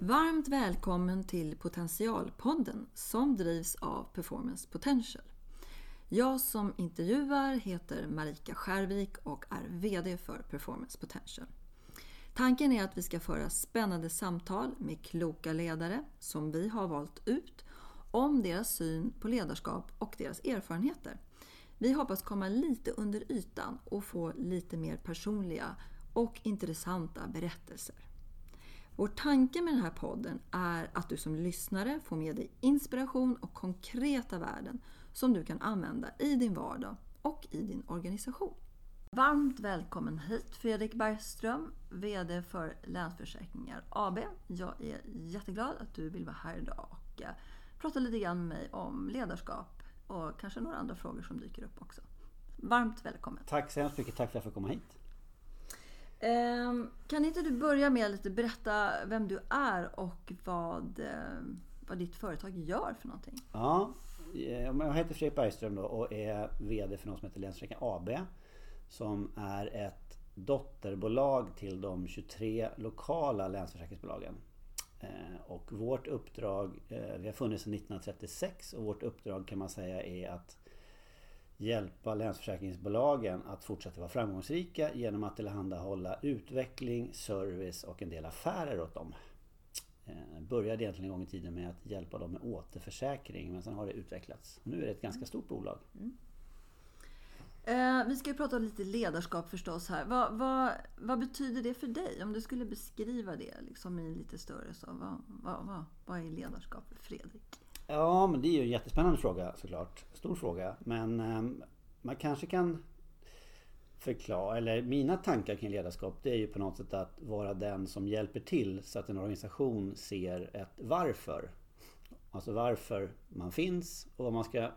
Varmt välkommen till Potentialpodden som drivs av Performance Potential. Jag som intervjuar heter Marika Skärvik och är VD för Performance Potential. Tanken är att vi ska föra spännande samtal med kloka ledare som vi har valt ut om deras syn på ledarskap och deras erfarenheter. Vi hoppas komma lite under ytan och få lite mer personliga och intressanta berättelser. Vår tanke med den här podden är att du som lyssnare får med dig inspiration och konkreta värden som du kan använda i din vardag och i din organisation. Varmt välkommen hit Fredrik Bergström, VD för Länsförsäkringar AB. Jag är jätteglad att du vill vara här idag och eh, prata lite grann med mig om ledarskap och kanske några andra frågor som dyker upp också. Varmt välkommen! Tack så hemskt mycket, tack för att jag fick komma hit. Ehm, kan inte du börja med att berätta vem du är och vad, ehm, vad ditt företag gör för någonting? Ja, eh, jag heter Fredrik Bergström då och är VD för något som heter Länsförsäkringar AB. Som är ett dotterbolag till de 23 lokala länsförsäkringsbolagen. Eh, och vårt uppdrag, eh, vi har funnits sedan 1936 och vårt uppdrag kan man säga är att hjälpa länsförsäkringsbolagen att fortsätta vara framgångsrika genom att tillhandahålla utveckling, service och en del affärer åt dem. Eh, började egentligen en gång i tiden med att hjälpa dem med återförsäkring men sen har det utvecklats. Nu är det ett ganska stort bolag. Mm. Eh, vi ska ju prata lite ledarskap förstås här. Vad, vad, vad, betyder det för dig? Om du skulle beskriva det liksom i lite större så. Vad, vad, vad är ledarskap för Fredrik? Ja, men det är ju en jättespännande fråga såklart. Stor fråga. Men eh, man kanske kan förklara, eller mina tankar kring ledarskap det är ju på något sätt att vara den som hjälper till så att en organisation ser ett varför. Alltså varför man finns och vad man ska,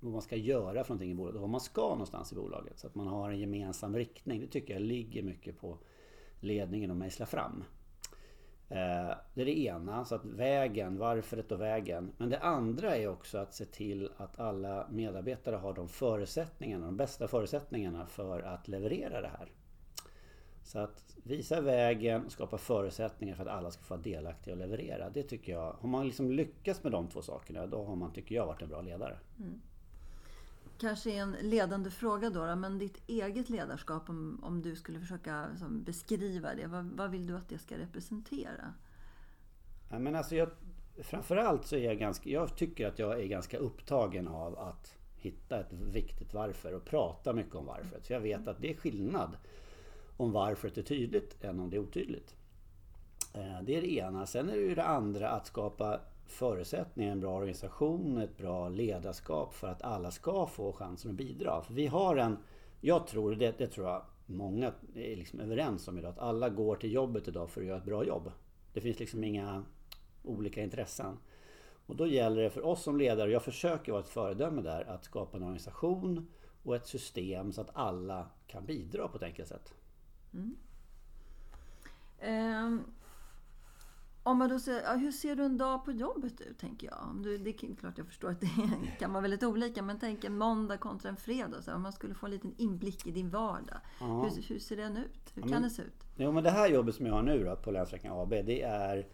vad man ska göra för någonting i bolaget och vad man ska någonstans i bolaget. Så att man har en gemensam riktning. Det tycker jag ligger mycket på ledningen att mejsla fram. Eh, det är det ena, så att vägen, varföret och vägen. Men det andra är också att se till att alla medarbetare har de förutsättningarna, de bästa förutsättningarna för att leverera det här. Så att visa vägen, skapa förutsättningar för att alla ska få vara delaktiga och leverera. Det tycker jag, har man liksom lyckats med de två sakerna då har man, tycker jag, varit en bra ledare. Mm kanske är en ledande fråga då, men ditt eget ledarskap om, om du skulle försöka liksom, beskriva det. Vad, vad, vill du att det ska representera? Ja, men alltså jag, framförallt så är jag ganska, jag tycker att jag är ganska upptagen av att hitta ett viktigt varför och prata mycket om varför. För jag vet att det är skillnad om varför det är tydligt än om det är otydligt. Eh, det är det ena. Sen är det ju det andra att skapa förutsättningar, en bra organisation, ett bra ledarskap för att alla ska få chansen att bidra. För vi har en, jag tror, det, det tror jag många är liksom överens om idag, att alla går till jobbet idag för att göra ett bra jobb. Det finns liksom inga olika intressen. Och då gäller det för oss som ledare, och jag försöker vara ett föredöme där, att skapa en organisation och ett system så att alla kan bidra på ett enkelt sätt. Mm. Um, om man då säger, ja, hur ser du en dag på jobbet ut, tänker jag? Du, det är klart jag förstår att det kan vara väldigt olika, men tänk en måndag kontra en fredag. Så om man skulle få en liten inblick i din vardag. Hur, hur, ser den ut? Hur ja, kan men, det se ut? Jo, men det här jobbet som jag har nu då, på Länsförsäkringar AB, det är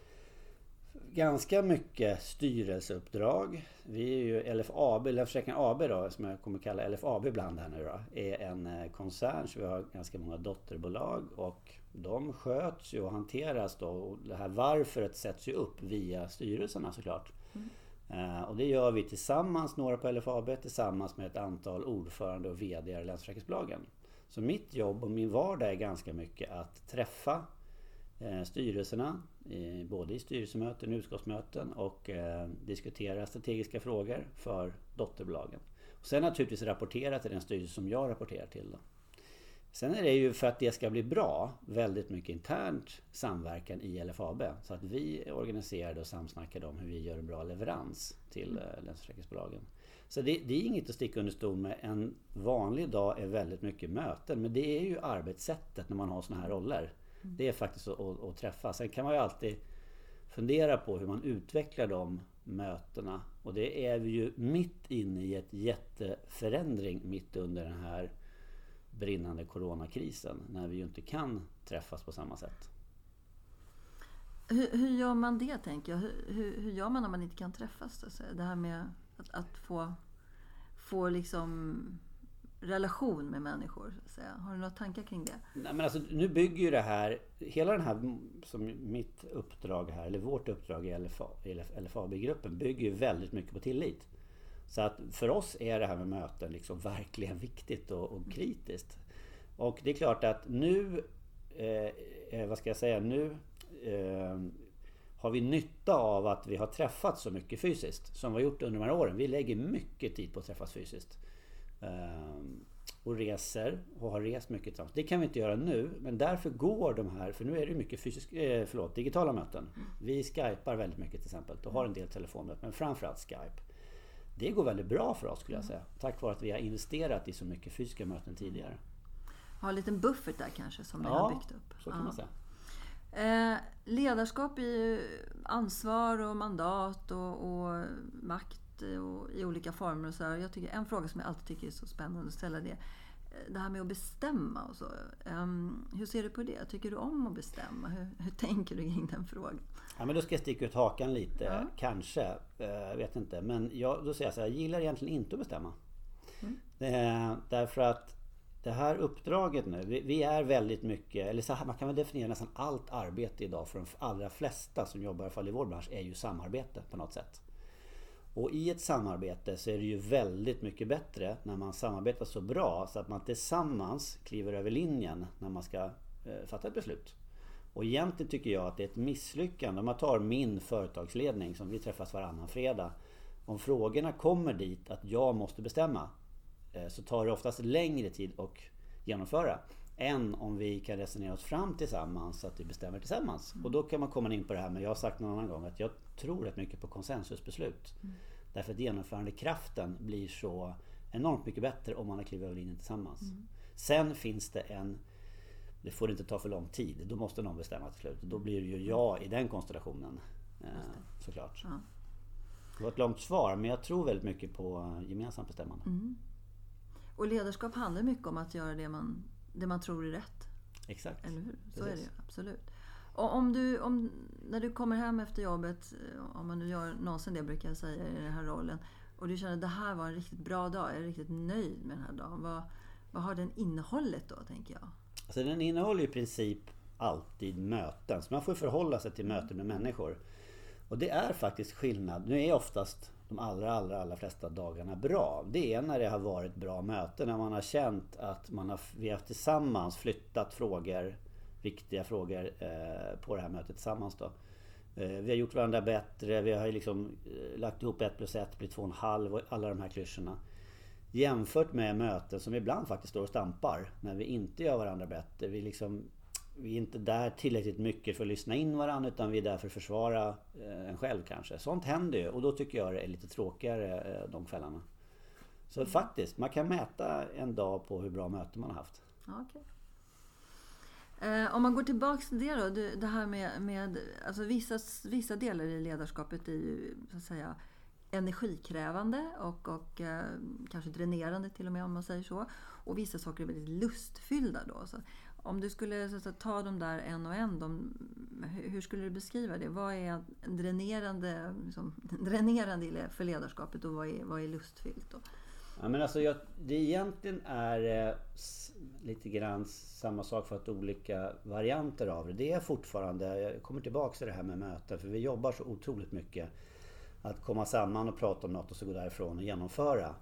ganska mycket styrelseuppdrag. Vi är ju LFAB, Länsförsäkringar AB då, som jag kommer kalla LFAB ibland här nu då, är en eh, koncern så vi har ganska många dotterbolag och de sköts ju och hanteras då. Och det här varföret sätts ju upp via styrelserna såklart. Mm. Uh, och det gör vi tillsammans, några på LFAB, tillsammans med ett antal ordförande och VD i Länsförsäkringsbolagen. Så mitt jobb och min vardag är ganska mycket att träffa eh, Eh, styrelserna, eh, både i styrelsemöten och utskottsmöten och eh, diskutera strategiska frågor för dotterbolagen. Och sen naturligtvis rapportera till den styrelse som jag rapporterar till. Då. Sen är det ju för att det ska bli bra väldigt mycket internt samverkan i LFAB. Så att vi är organiserade och samsnackade om hur vi gör en bra leverans till Länsförsäkringsbolagen. Så det, det, är inget att sticka under stol med. En vanlig dag är väldigt mycket möten. Men det är ju arbetssättet när man har sådana här roller. Det är faktiskt att, att, att träffa. Sen kan man ju alltid fundera på hur man utvecklar de mötena. Och det är vi ju mitt inne i ett jätteförändring mitt under den här brinnande coronakrisen när vi ju inte kan träffas på samma sätt. Hur, hur gör man det tänker jag? Hur, hur, hur gör man när man inte kan träffas? Det här med att, att få, få liksom relation med människor. Så att säga. Har du några tankar kring det? Nej, men alltså, nu bygger ju det här, hela den här, som mitt uppdrag här, eller vårt uppdrag i LFA, LFAB-gruppen bygger ju väldigt mycket på tillit. Så att för oss är det här med möten liksom verkligen viktigt och, och kritiskt. Och det är klart att nu, eh, eh, vad ska jag säga, nu eh, har vi nytta av att vi har träffats så mycket fysiskt som vi har gjort under de här åren. Vi lägger mycket tid på att träffas fysiskt. Ehm, och reser och har rest mycket tillsammans. Det kan vi inte göra nu men därför går de här, för nu är det mycket fysisk, eh, förlåt, digitala möten. Vi skypar väldigt mycket till exempel och har en del telefonmöten men framförallt Skype. Det går väldigt bra för oss skulle jag säga. Tack vare att vi har investerat i så mycket fysiska möten tidigare. Har en liten buffert där kanske som ni ja, har byggt upp. så kan ja. man säga. Eh, ledarskap i ansvar och mandat och, och makt och i olika former. Och så här. Jag tycker, en fråga som jag alltid tycker är så spännande att ställa det det här med att bestämma och så. Um, hur ser du på det? Tycker du om att bestämma? Hur, hur tänker du kring den frågan? Ja, men då ska jag sticka ut hakan lite, ja. kanske. Jag uh, vet inte. Men jag, då säger jag så här, jag gillar egentligen inte att bestämma. Mm. Uh, därför att det här uppdraget nu, vi, vi, är väldigt mycket, eller så här, man kan väl definiera nästan allt arbete idag för de allra flesta som jobbar i fall i vår bransch är ju samarbete på något sätt. Och i ett samarbete så är det ju väldigt mycket bättre när man samarbetar så bra så att man tillsammans kliver över linjen när man ska eh, fatta ett beslut. Och egentligen tycker jag att det är ett misslyckande om man tar min företagsledning som vi träffas varannan fredag. Om frågorna kommer dit att jag måste bestämma eh, så tar det oftast längre tid att genomföra än om vi kan resonera oss fram tillsammans så att vi bestämmer tillsammans. Och då kan man komma in på det här, men jag har sagt någon annan gång att jag tror rätt mycket på konsensusbeslut. Mm. Därför att genomförandekraften blir så enormt mycket bättre om man har klivit över linjen tillsammans. Mm. Sen finns det en det får inte ta för lång tid. Då måste någon bestämma till slut. Då blir det ju jag i den konstellationen. Eh, såklart. Ja. Det var ett långt svar men jag tror väldigt mycket på gemensamt bestämmande. Mm. Och ledarskap handlar mycket om att göra det man det man tror är rätt. Exakt. Eller hur? Så Precis. är det absolut. Och om du, om, när du kommer hem efter jobbet, eh, om man nu gör någonsin det brukar jag säga i den här rollen, och du känner att det här var en riktigt bra dag, jag är riktigt nöjd med den här dagen. Vad, vad har den innehållit då, tänker jag? Alltså den innehåller i princip alltid möten. Så man får förhålla sig till möten med människor. Och det är faktiskt skillnad. Nu är oftast de allra, allra, allra flesta dagarna bra. Det är när det har varit bra möten, när man har känt att man har, vi har tillsammans flyttat frågor, viktiga frågor eh, på det här mötet tillsammans då. Eh, vi har gjort varandra bättre, vi har liksom eh, lagt ihop ett plus ett blir två och en halv och alla de här klyschorna. Jämfört med möten som ibland faktiskt står och stampar när vi inte gör varandra bättre. Vi liksom vi är inte där tillräckligt mycket för att lyssna in varandra utan vi är där för att försvara en själv kanske. Sånt händer ju och då tycker jag det är lite tråkigare de kvällarna. Så mm. faktiskt, man kan mäta en dag på hur bra möten man har haft. Okay. Eh, om man går tillbaks till det då. Det här med, med alltså vissa, vissa delar i ledarskapet är ju så att säga energikrävande och, och eh, kanske dränerande till och med om man säger så. Och vissa saker är väldigt lustfyllda då. Så om du skulle så att, ta dem där en och en, de, hur skulle du beskriva det? Vad är dränerande, liksom, dränerande för ledarskapet och vad är, vad är lustfyllt? Då? Ja, men alltså jag, det egentligen är eh, lite grann samma sak för att olika varianter av det. Det är fortfarande, jag kommer tillbaka till det här med möten, för vi jobbar så otroligt mycket. Att komma samman och prata om något och så gå därifrån och genomföra.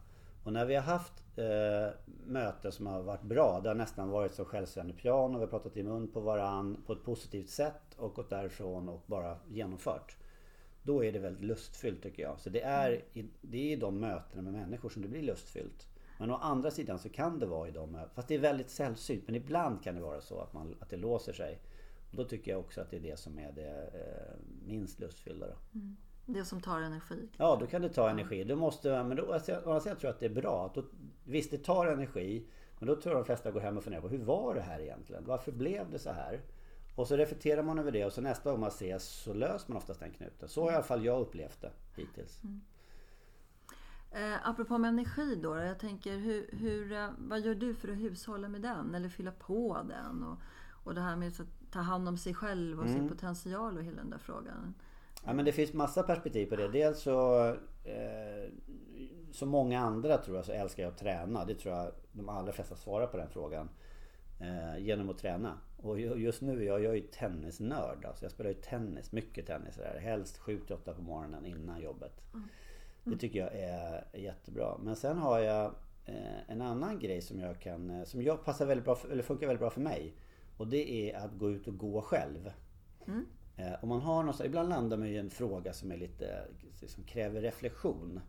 Och när vi har haft eh, möten som har varit bra, det har nästan varit som självständig piano, vi har pratat i mun på varann på ett positivt sätt och gått därifrån och bara genomfört. Då är det väldigt lustfyllt tycker jag. Så det är, det är i de mötena med människor som det blir lustfyllt. Men å andra sidan så kan det vara i de fast det är väldigt sällsynt, men ibland kan det vara så att, man, att det låser sig. Och då tycker jag också att det är det som är det eh, minst lustfyllda. Mm. Det som tar energi? Ja, då kan det ta energi. Du måste, men då, alltså, jag tror jag att det är bra. Då, visst, det tar energi. Men då tror jag de flesta går hem och funderar på hur var det här egentligen? Varför blev det så här? Och så reflekterar man över det och så nästa gång man ses så löser man oftast den knuten. Så har i alla fall jag upplevt det hittills. Mm. Eh, apropå med energi då. Jag tänker, hur, hur, eh, vad gör du för att hushålla med den? Eller fylla på den? Och, och det här med att ta hand om sig själv och sin potential och hela den där frågan. Ja men det finns massa perspektiv på det. Dels så eh, Som många andra tror jag så älskar jag att träna. Det tror jag de allra flesta svarar på den frågan. Eh, genom att träna. Och just nu, jag, jag är ju tennisnörd. Alltså jag spelar ju tennis, mycket tennis. Där. Helst 7-8 på morgonen innan jobbet. Mm. Det tycker jag är, jättebra. Men sen har jag eh, en annan grej som jag kan, eh, som jag passar väldigt bra, eller funkar väldigt bra för mig. Och det är att gå ut och gå själv. Mm. Eh, om man har något, ibland landar man i en fråga som är lite, som kräver reflektion.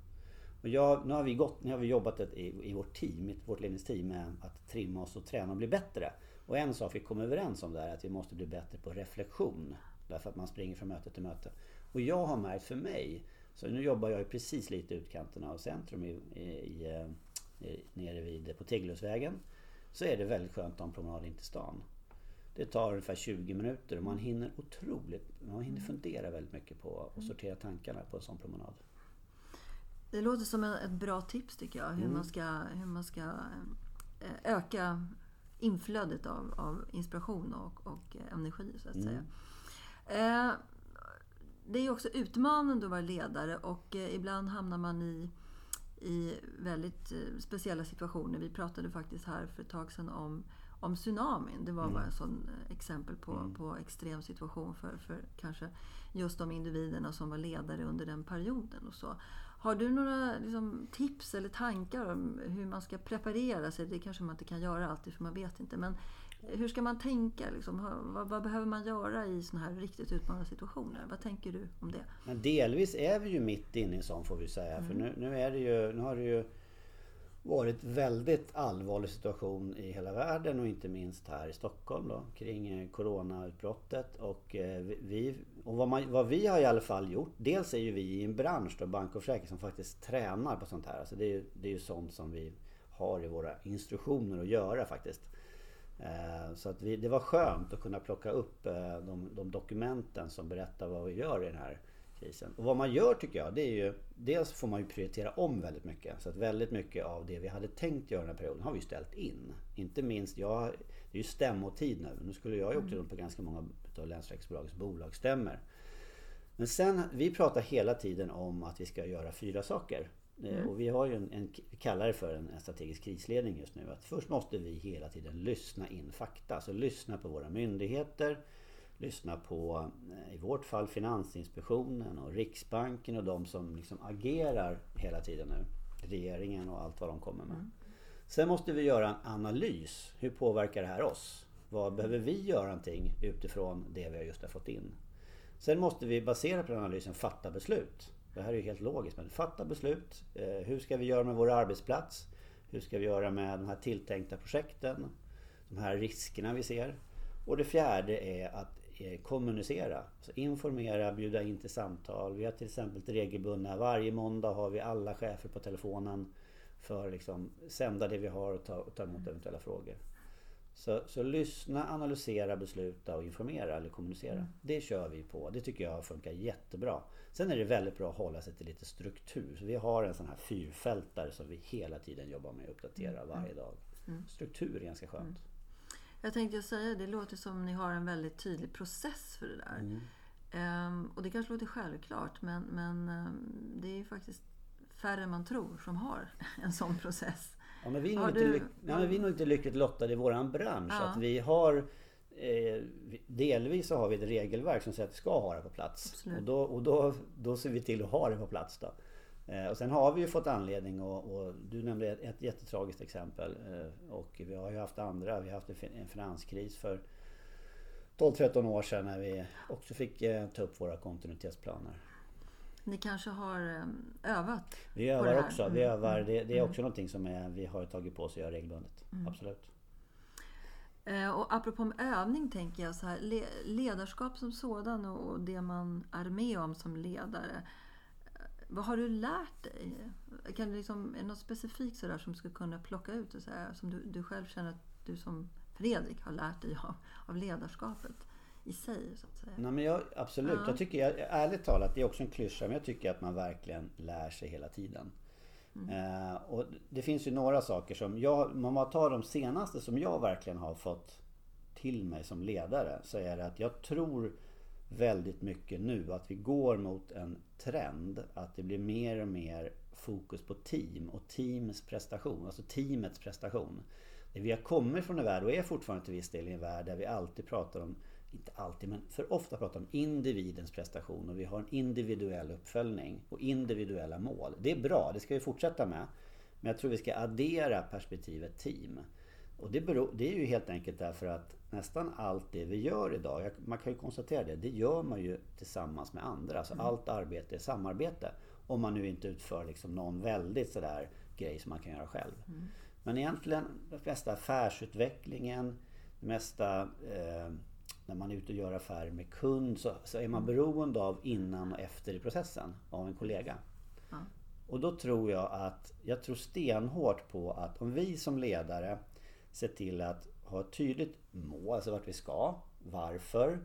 Och jag, nu har vi gått, nu har vi jobbat ett, i, i vårt team, i vårt ledningsteam med att trimma oss och träna och bli bättre. Och en sak vi kom överens om där är att vi måste bli bättre på reflektion. Därför att man springer från möte till möte. Och jag har märkt för mig, så nu jobbar jag precis lite i utkanterna av centrum i, i, i, i nere vid på Tegelhusvägen. Så är det väldigt skönt att ha en promenad in till stan. Det tar ungefär 20 minuter och man hinner otroligt, man hinner fundera väldigt mycket på och sortera tankarna på en sån promenad. Det låter som ett bra tips tycker jag. Hur mm. man ska, hur man ska eh, öka inflödet av, av inspiration och, och energi så att mm. säga. Eh, det är också utmanande att vara ledare och eh, ibland hamnar man i, i väldigt speciella situationer. Vi pratade faktiskt här för ett tag sedan om om tsunamin. Det var mm. bara ett sånt eh, exempel på, mm. på extrem situation för, för kanske just de individerna som var ledare under den perioden. och så. Har du några liksom, tips eller tankar om hur man ska preparera sig? Det kanske man inte kan göra alltid för man vet inte. Men hur ska man tänka? Liksom? Vad, vad, behöver man göra i såna här riktigt utmanande situationer? Vad tänker du om det? Men delvis är vi ju mitt inne i en sån får vi säga. Mm. För nu, nu, är det ju, nu har det ju varit väldigt allvarlig situation i hela världen och inte minst här i Stockholm då, kring eh, coronautbrottet. Och, eh, vi, och vad, man, vad, vi har i alla fall gjort, dels är ju vi i en bransch, då, bank och försäkring, som faktiskt tränar på sånt här. Alltså det, är, det är ju sånt som vi har i våra instruktioner att göra faktiskt. Eh, så att vi, det var skönt att kunna plocka upp de, de dokumenten som berättar vad vi gör i den här krisen. Och vad man gör tycker jag, det är ju Dels får man ju prioritera om väldigt mycket. Så att väldigt mycket av det vi hade tänkt göra den här perioden har vi ställt in. Inte minst, jag, det är ju stämmotid nu. Nu skulle jag ju åkt runt på ganska många av Länsförsäkringsbolagets bolagsstämmer. Men sen, vi pratar hela tiden om att vi ska göra fyra saker. Eh, mm. Och vi har ju en, en, vi kallar det för en strategisk krisledning just nu. Att först måste vi hela tiden lyssna in fakta. Alltså lyssna på våra myndigheter lyssna på, eh, i vårt fall Finansinspektionen och Riksbanken och de som liksom agerar hela tiden nu. Regeringen och allt vad de kommer med. Mm. Sen måste vi göra en analys. Hur påverkar det här oss? Vad behöver vi göra någonting utifrån det vi just har fått in? Sen måste vi baserat på den analysen fatta beslut. Det här är ju helt logiskt. Men fatta beslut. Eh, hur ska vi göra med vår arbetsplats? Hur ska vi göra med de här tilltänkta projekten? De här riskerna vi ser. Och det fjärde är att kommunicera. Så informera, bjuda in till samtal. Vi har till exempel regelbundna, varje måndag har vi alla chefer på telefonen för att liksom sända det vi har och ta, och ta emot eventuella frågor. Så, så lyssna, analysera, besluta och informera eller kommunicera. Mm. Det kör vi på. Det tycker jag funkar jättebra. Sen är det väldigt bra att hålla sig till lite struktur. Så vi har en sån här fyrfältare som vi hela tiden jobbar med att uppdatera mm. varje dag. Mm. Struktur är ganska skönt. Jag tänkte säga, det låter som ni har en väldigt tydlig process för det där. Mm. Um, och det kanske låter självklart men, men um, det är ju faktiskt färre än man tror som har en sån process. Ja, men vi, är nog du... inte, ja, vi är inte lyckligt lottade i våran bransch. Ja. Att vi har eh, Delvis så har vi ett regelverk som säger att vi ska ha det på plats. Absolut. Och, då, och då, då ser vi till att ha det på plats. Då. Eh, och sen har vi ju fått anledning och, och du nämnde ett, jättetragiskt exempel eh, och vi har ju haft andra. Vi har haft en finanskris för 12-13 år sedan när vi också fick eh, ta upp våra kontinuitetsplaner. Ni kanske har övat? Vi övar också. Vi mm. övar, det, det är mm. också mm. någonting som är, vi har tagit på oss att göra regelbundet. Mm. Absolut. Och apropå övning tänker jag så här, ledarskap som sådan och det man är med om som ledare. Vad har du lärt dig? Kan du liksom, är det något specifikt sådär som du skulle kunna plocka ut och säga, som du, du själv känner att du som Fredrik har lärt dig av, av ledarskapet i sig? Så att säga? Nej, men jag, absolut, ja. jag tycker jag, ärligt talat, det är också en klyscha, men jag tycker att man verkligen lär sig hela tiden. Mm. Eh, och det finns ju några saker som jag, man tar de senaste som jag verkligen har fått till mig som ledare så är det att jag tror väldigt mycket nu att vi går mot en trend att det blir mer och mer fokus på team och teams prestation, alltså teamets prestation. Det vi har kommit från en värld och är fortfarande till viss del i en värld där vi alltid pratar om, inte alltid men för ofta pratar om individens prestation och vi har en individuell uppföljning och individuella mål. Det är bra, det ska vi fortsätta med. Men jag tror vi ska addera perspektivet team. Och det, beror, det är ju helt enkelt därför att nästan allt det vi gör idag, man kan ju konstatera det, det gör man ju tillsammans med andra. Alltså mm. allt arbete är samarbete. Om man nu inte utför liksom någon väldigt sådär grej som man kan göra själv. Mm. Men egentligen den flesta affärsutvecklingen, det mesta eh, när man är ute och gör affärer med kund så, så, är man mm. beroende av innan och efter i processen av en kollega. Ja. Och då tror jag att, jag tror stenhårt på att om vi som ledare ser till att ha ett tydligt mål, alltså vart vi ska, varför.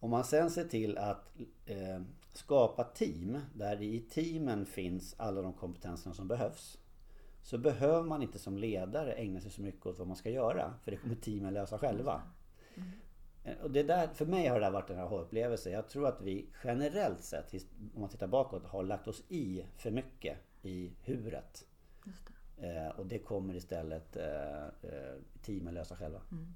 Om man sen ser till att eh, skapa team där i teamen finns alla de kompetenserna som behövs. Så behöver man inte som ledare ägna sig så mycket åt vad man ska göra. För det kommer teamen lösa själva. Mm. Och det där, för mig har det där varit en aha-upplevelse. Jag tror att vi generellt sett, om man tittar bakåt, har lagt oss i för mycket i huret. Eh, och det kommer istället eh, eh, teamen lösa själva. Mm.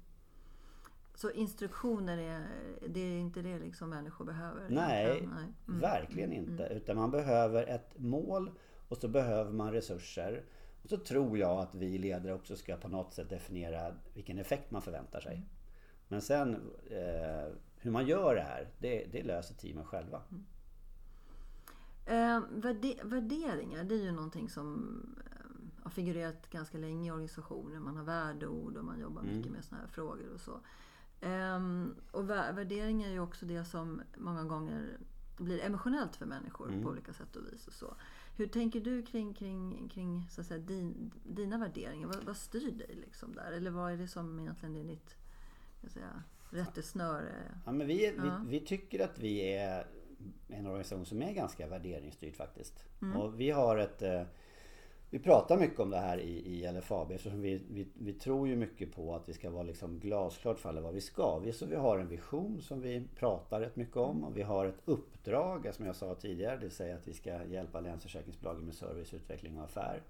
Så instruktioner, är, det är inte det liksom människor behöver? Nej, Nej. Mm. verkligen mm. inte. Utan man behöver ett mål och så behöver man resurser. Och så tror jag att vi ledare också ska på något sätt definiera vilken effekt man förväntar sig. Mm. Men sen eh, hur man gör det här, det, det löser teamen själva. Mm. Eh, värderingar, det är ju någonting som har figurerat ganska länge i organisationer. Man har värdeord och man jobbar mm. mycket med sådana här frågor och så. Um, och värdering är ju också det som många gånger blir emotionellt för människor mm. på olika sätt och vis. Och så. Hur tänker du kring, kring, kring så att säga, din, dina värderingar? Vad, vad styr dig liksom där? Eller vad är det som egentligen är ditt säga, rättesnöre? Ja, men vi, ja. vi, vi, tycker att vi är en organisation som är ganska värderingsstyrd faktiskt. Mm. Och vi har ett eh, vi pratar mycket om det här i, i LFAB eftersom vi, vi, vi tror ju mycket på att vi ska vara liksom glasklart för alla vad vi ska. Vi, så vi har en vision som vi pratar rätt mycket om och vi har ett uppdrag som jag sa tidigare, det vill säga att vi ska hjälpa länsförsäkringsbolagen med service, utveckling och affär.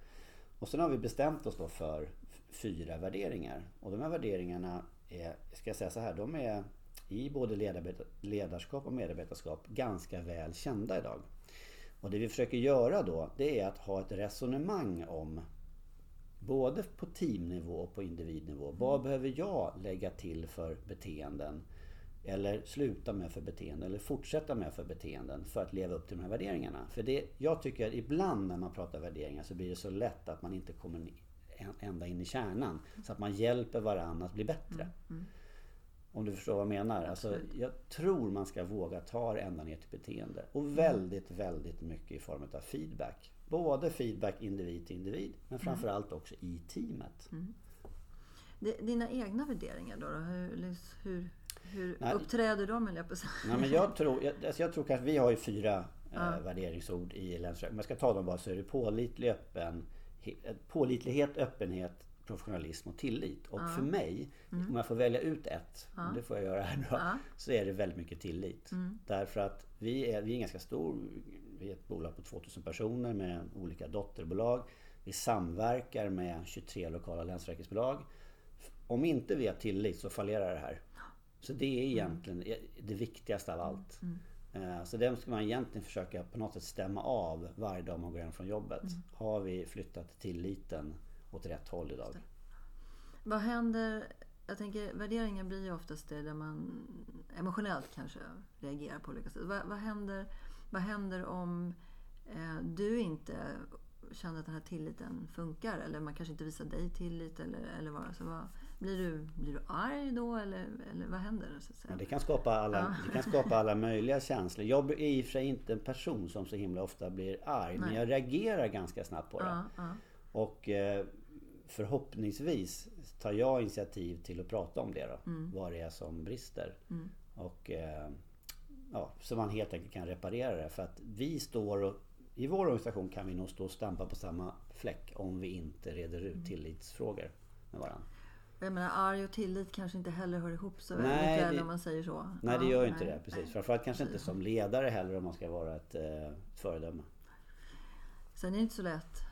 Och sen har vi bestämt oss då för fyra värderingar. Och de här värderingarna är, ska jag säga så här, de är i både ledarskap och medarbetarskap ganska väl kända idag. Och det vi försöker göra då, det är att ha ett resonemang om både på teamnivå och på individnivå. Vad mm. behöver jag lägga till för beteenden? Eller sluta med för beteenden eller fortsätta med för beteenden för att leva upp till de här värderingarna. För det, jag tycker att ibland när man pratar värderingar så blir det så lätt att man inte kommer ända in i kärnan. Så att man hjälper varandra att bli bättre. Mm. Mm. Om du förstår vad jag menar. Alltså, jag tror man ska våga ta det ända ner till beteende. Och mm. väldigt, väldigt mycket i form av feedback. Både feedback individ till individ men mm. framförallt också i teamet. Mm. Dina egna värderingar då? då? Hur, hur, hur Nej, uppträder de eller jag Nej, men jag tror, jag, alltså jag tror kanske vi har ju fyra ja. eh, värderingsord i länsrätten. Om jag ska ta dem bara så är det pålitlig, öppen, pålitlighet, öppenhet, professionalism och tillit. Och ja. för mig, mm. om jag får välja ut ett, ja. det får jag göra här nu ja. så är det väldigt mycket tillit. Mm. Därför att vi är, vi är en ganska stor, vi är ett bolag på 2000 personer med olika dotterbolag. Vi samverkar med 23 lokala länsförsäkringsbolag. Om inte vi har tillit så fallerar det här. Så det är egentligen mm. det viktigaste av allt. Mm. Eh, så det ska man egentligen försöka på något sätt stämma av varje dag man går hem från jobbet. Mm. Har vi flyttat tilliten åt rätt håll idag. Vad händer? Jag tänker värderingar blir ju oftast det där man emotionellt kanske reagerar på olika sätt. Vad, vad händer, vad händer om eh, du inte känner att den här tilliten funkar? Eller man kanske inte visar dig tillit? Eller, eller vad, alltså vad, blir, du, blir du arg då? Eller, eller vad händer? Så att säga? det, kan skapa alla, ja. det kan skapa alla möjliga känslor. Jag är i och för sig inte en person som så himla ofta blir arg. Nej. Men jag reagerar ganska snabbt på det. Ja, ja. Och eh, förhoppningsvis tar jag initiativ till att prata om det då. Mm. Vad det är som brister. Mm. Och eh, ja, så man helt enkelt kan reparera det. För att vi står och i vår organisation kan vi nog stå och stampa på samma fläck om vi inte reder ut mm. tillitsfrågor med varandra. Jag menar arg och tillit kanske inte heller hör ihop så Nej, väldigt väl det- om man säger så. Nej det Ja, gör ju inte nej. det precis. Framförallt kanske inte som ledare heller om man ska vara ett eh, föredöme. Sen är det inte så lätt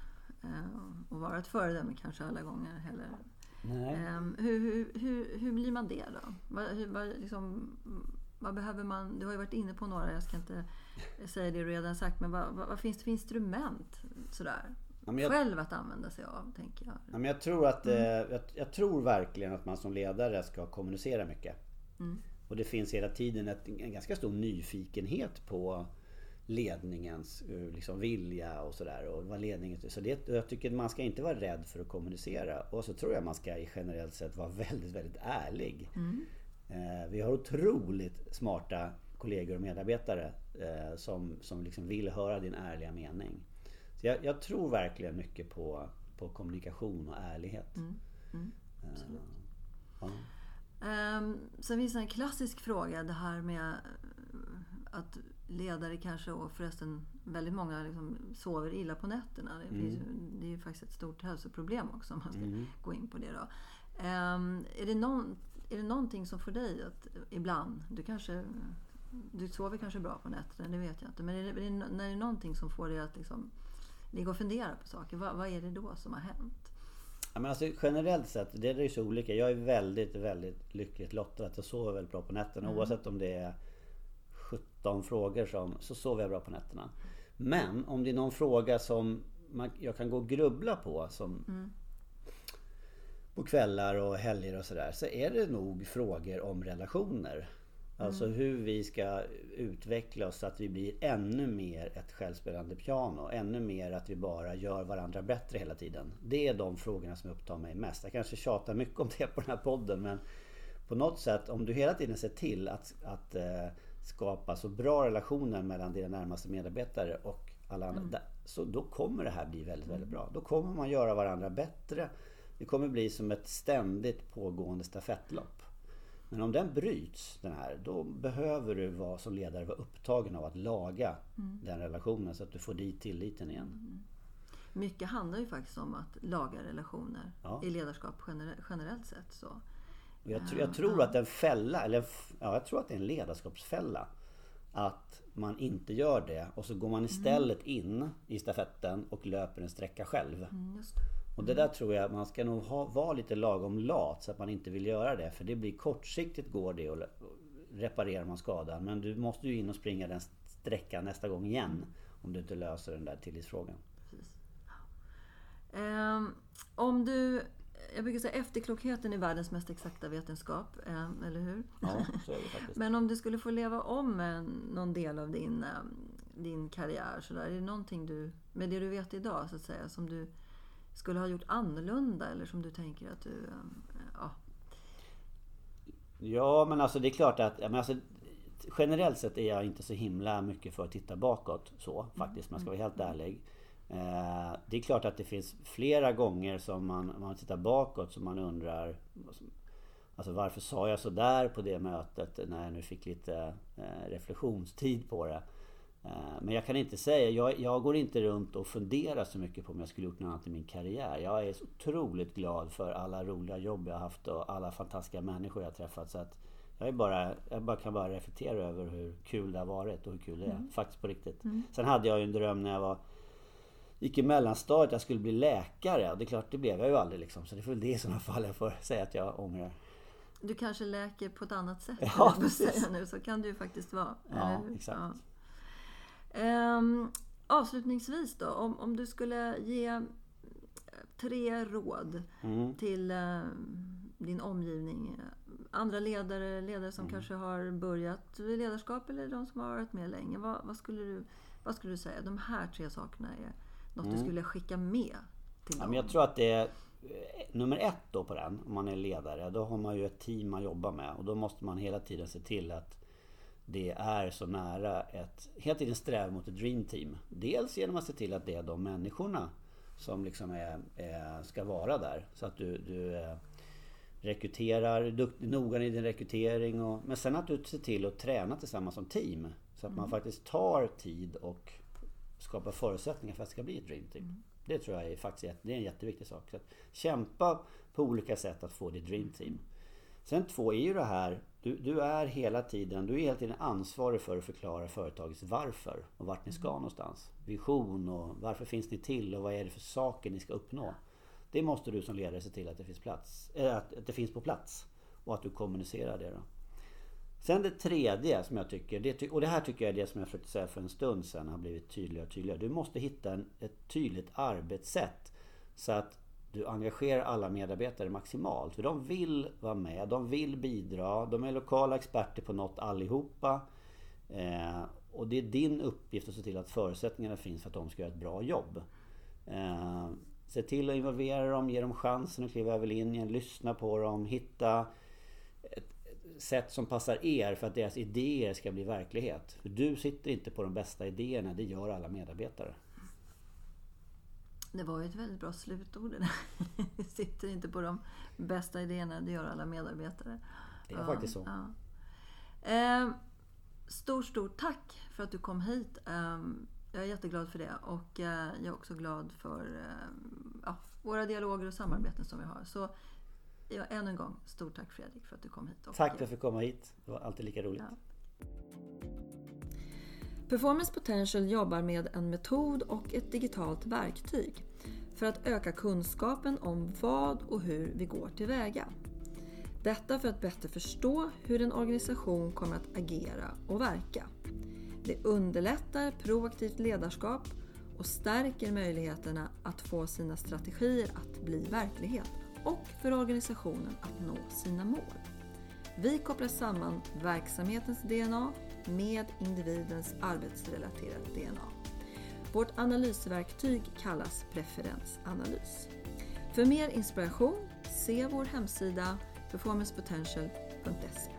eh, att vara ett föredöme kanske alla gånger heller. Ehm, hur, hur, hur, hur blir man det då? Vad, vad, liksom, vad behöver man? Du har ju varit inne på några, jag ska inte säga det du redan sagt, men vad, vad, finns det för instrument sådär? Ja, jag- Själv att använda sig av, tänker jag. Ja, men jag, tror att, eh, jag, jag tror verkligen att man som ledare ska kommunicera mycket. Och det finns hela tiden ett, en ganska stor nyfikenhet på ledningens eh, liksom, vilja och sådär. Och vad ledningen så det, Jag tycker att man ska inte vara rädd för att kommunicera. Och så tror jag man ska i generellt sett vara väldigt, väldigt ärlig. Eh, vi har otroligt smarta kollegor och medarbetare eh, som, som liksom vill höra din ärliga mening. Så jag, jag tror verkligen mycket på, på kommunikation och ärlighet. Eh, ja. Um, sen finns det en klassisk fråga, det här med att ledare kanske, och förresten väldigt många liksom sover illa på nätterna. Det, ju- det är ju faktiskt ett stort hälsoproblem också om man ska gå in på det då. Ehm, är, det någon, är det någonting som får dig att ibland, du kanske du sover kanske bra på nätterna, det vet jag inte. Men är det, är det, när det är någonting som får dig att liksom ligga och fundera på saker, vad, vad är det då som har hänt? Ja, men alltså, generellt sett, det är ju så olika. Jag är väldigt, väldigt lyckligt lottad att jag sover väldigt bra på nätterna. Oavsett om det är 17 frågor som, så sover jag bra på nätterna. Men om det är någon fråga som man, jag kan gå och grubbla på som på kvällar och helger och sådär så är det nog frågor om relationer. Alltså hur vi ska utveckla oss så att vi blir ännu mer ett självspelande piano. Ännu mer att vi bara gör varandra bättre hela tiden. Det är de frågorna som upptar mig mest. Jag kanske tjatar mycket om det på den här podden men på något sätt om du hela tiden ser till att, att eh, skapa så bra relationer mellan dina närmaste medarbetare och alla andra. där- Så då kommer det här bli väldigt, väldigt bra. Då kommer man göra varandra bättre. Det kommer bli som ett ständigt pågående stafettlopp. Men om den bryts, den här, då behöver du vara, som ledare vara upptagen av att laga den relationen så att du får dit tilliten igen. Mycket handlar ju faktiskt om att laga relationer Ja. i ledarskap gener- generellt sett. Så. Jag, tr- jag tror att en fälla, eller ja, jag tror att det är en ledarskapsfälla. Att man inte gör det och så går man istället in i stafetten och löper en sträcka själv. Mm, det. Och det där tror jag man ska nog ha, vara lite lagom lat så att man inte vill göra det. För det blir kortsiktigt går det och reparerar man skadan. Men du måste ju in och springa den sträckan nästa gång igen. Om du inte löser den där tillitsfrågan. Precis. Ehm, om du, jag brukar säga efterklokheten är världens mest exakta vetenskap, ehm, eller hur? Ja, så är det faktiskt. Men om du skulle få leva om eh, någon del av din, eh, din karriär, så där, är det någonting du, med det du vet idag, så att säga, som du skulle ha gjort annorlunda eller som du tänker att du... eh, Ja, Ja men alltså det är klart att men alltså, Generellt sett är jag inte så himla mycket för att titta bakåt så faktiskt, man ska vara helt ärlig. Eh, det är klart att det finns flera gånger som man, man tittar bakåt som man undrar Alltså varför sa jag så där på det mötet när jag nu fick lite eh, reflektionstid på det. Eh, men jag kan inte säga, jag, jag går inte runt och funderar så mycket på om jag skulle gjort något annat i min karriär. Jag är så otroligt glad för alla roliga jobb jag har haft och alla fantastiska människor jag har träffat. Så att jag, är bara, jag bara kan bara reflektera över hur kul det har varit och hur kul det är. Faktiskt på riktigt. Sen hade jag ju en dröm när jag var gick i mellanstadiet, jag skulle bli läkare. Och det är klart, det blev jag ju aldrig liksom. Så det är väl det i sådana fall jag får säga att jag ångrar. du kanske läker på ett annat sätt, Ja, säga nu, så kan det ju faktiskt vara. Ja, exakt. Ja. Ehm, avslutningsvis då, om, om du skulle ge tre råd Mm. till eh, din omgivning. Andra ledare, ledare som Mm. kanske har börjat ledarskap eller de som har varit med länge. Vad, vad, skulle, du, vad skulle du säga? De här tre sakerna är något du skulle skicka med till Mm. Ja, dem. men jag tror att det är eh, nummer ett då på den, om man är ledare. Då har man ju ett team man jobbar med och då måste man hela tiden se till att det är så nära ett... Hela tiden sträva mot ett dream team. Dels genom att se till att det är de människorna som liksom är, är, ska vara där. Så att du, du eh, rekryterar, noga i din rekrytering. Och, men sen att du ser till att träna tillsammans som team. Så att man faktiskt tar tid och skapar förutsättningar för att det ska bli ett dream team. Det tror jag är faktiskt det är en jätteviktig sak. Så att kämpa på olika sätt att få ditt dream team. Sen två är ju det här, du, du är hela tiden, du är hela tiden ansvarig för att förklara företagets varför och vart ni ska någonstans. Vision och varför finns ni till och vad är det för saker ni ska uppnå. Det måste du som ledare se till att det finns, plats, äh, att det finns på plats och att du kommunicerar det. Då. Sen det tredje som jag tycker, det, och det här tycker jag är det som jag försökte säga för en stund sedan har blivit tydligare och tydligare. Du måste hitta en, ett tydligt arbetssätt så att du engagerar alla medarbetare maximalt. För de vill vara med, de vill bidra, de är lokala experter på något allihopa. Eh, och det är din uppgift att se till att förutsättningarna finns för att de ska göra ett bra jobb. Eh, se till att involvera dem, ge dem chansen att kliva över linjen, lyssna på dem, hitta sätt som passar er för att deras idéer ska bli verklighet. För du sitter inte på de bästa idéerna, det gör alla medarbetare. Det var ju ett väldigt bra slutord det där. Vi sitter inte på de bästa idéerna, det gör alla medarbetare. Det är faktiskt så. Ja. Eh, stort, stort tack för att du kom hit. Eh, jag är jätteglad för det och eh, jag är också glad för ehm, ja, våra dialoger och samarbeten som vi har. Så ja, än en gång, stort tack Fredrik för att du kom hit. tack för att jag fick komma hit. Det var alltid lika roligt. Ja. Performance Potential jobbar med en metod och ett digitalt verktyg för att öka kunskapen om vad och hur vi går tillväga. Detta för att bättre förstå hur en organisation kommer att agera och verka. Det underlättar proaktivt ledarskap och stärker möjligheterna att få sina strategier att bli verklighet och för organisationen att nå sina mål. Vi kopplar samman verksamhetens DNA med individens arbetsrelaterade DNA. Vårt analysverktyg kallas preferensanalys. För mer inspiration, se vår hemsida performancepotential.se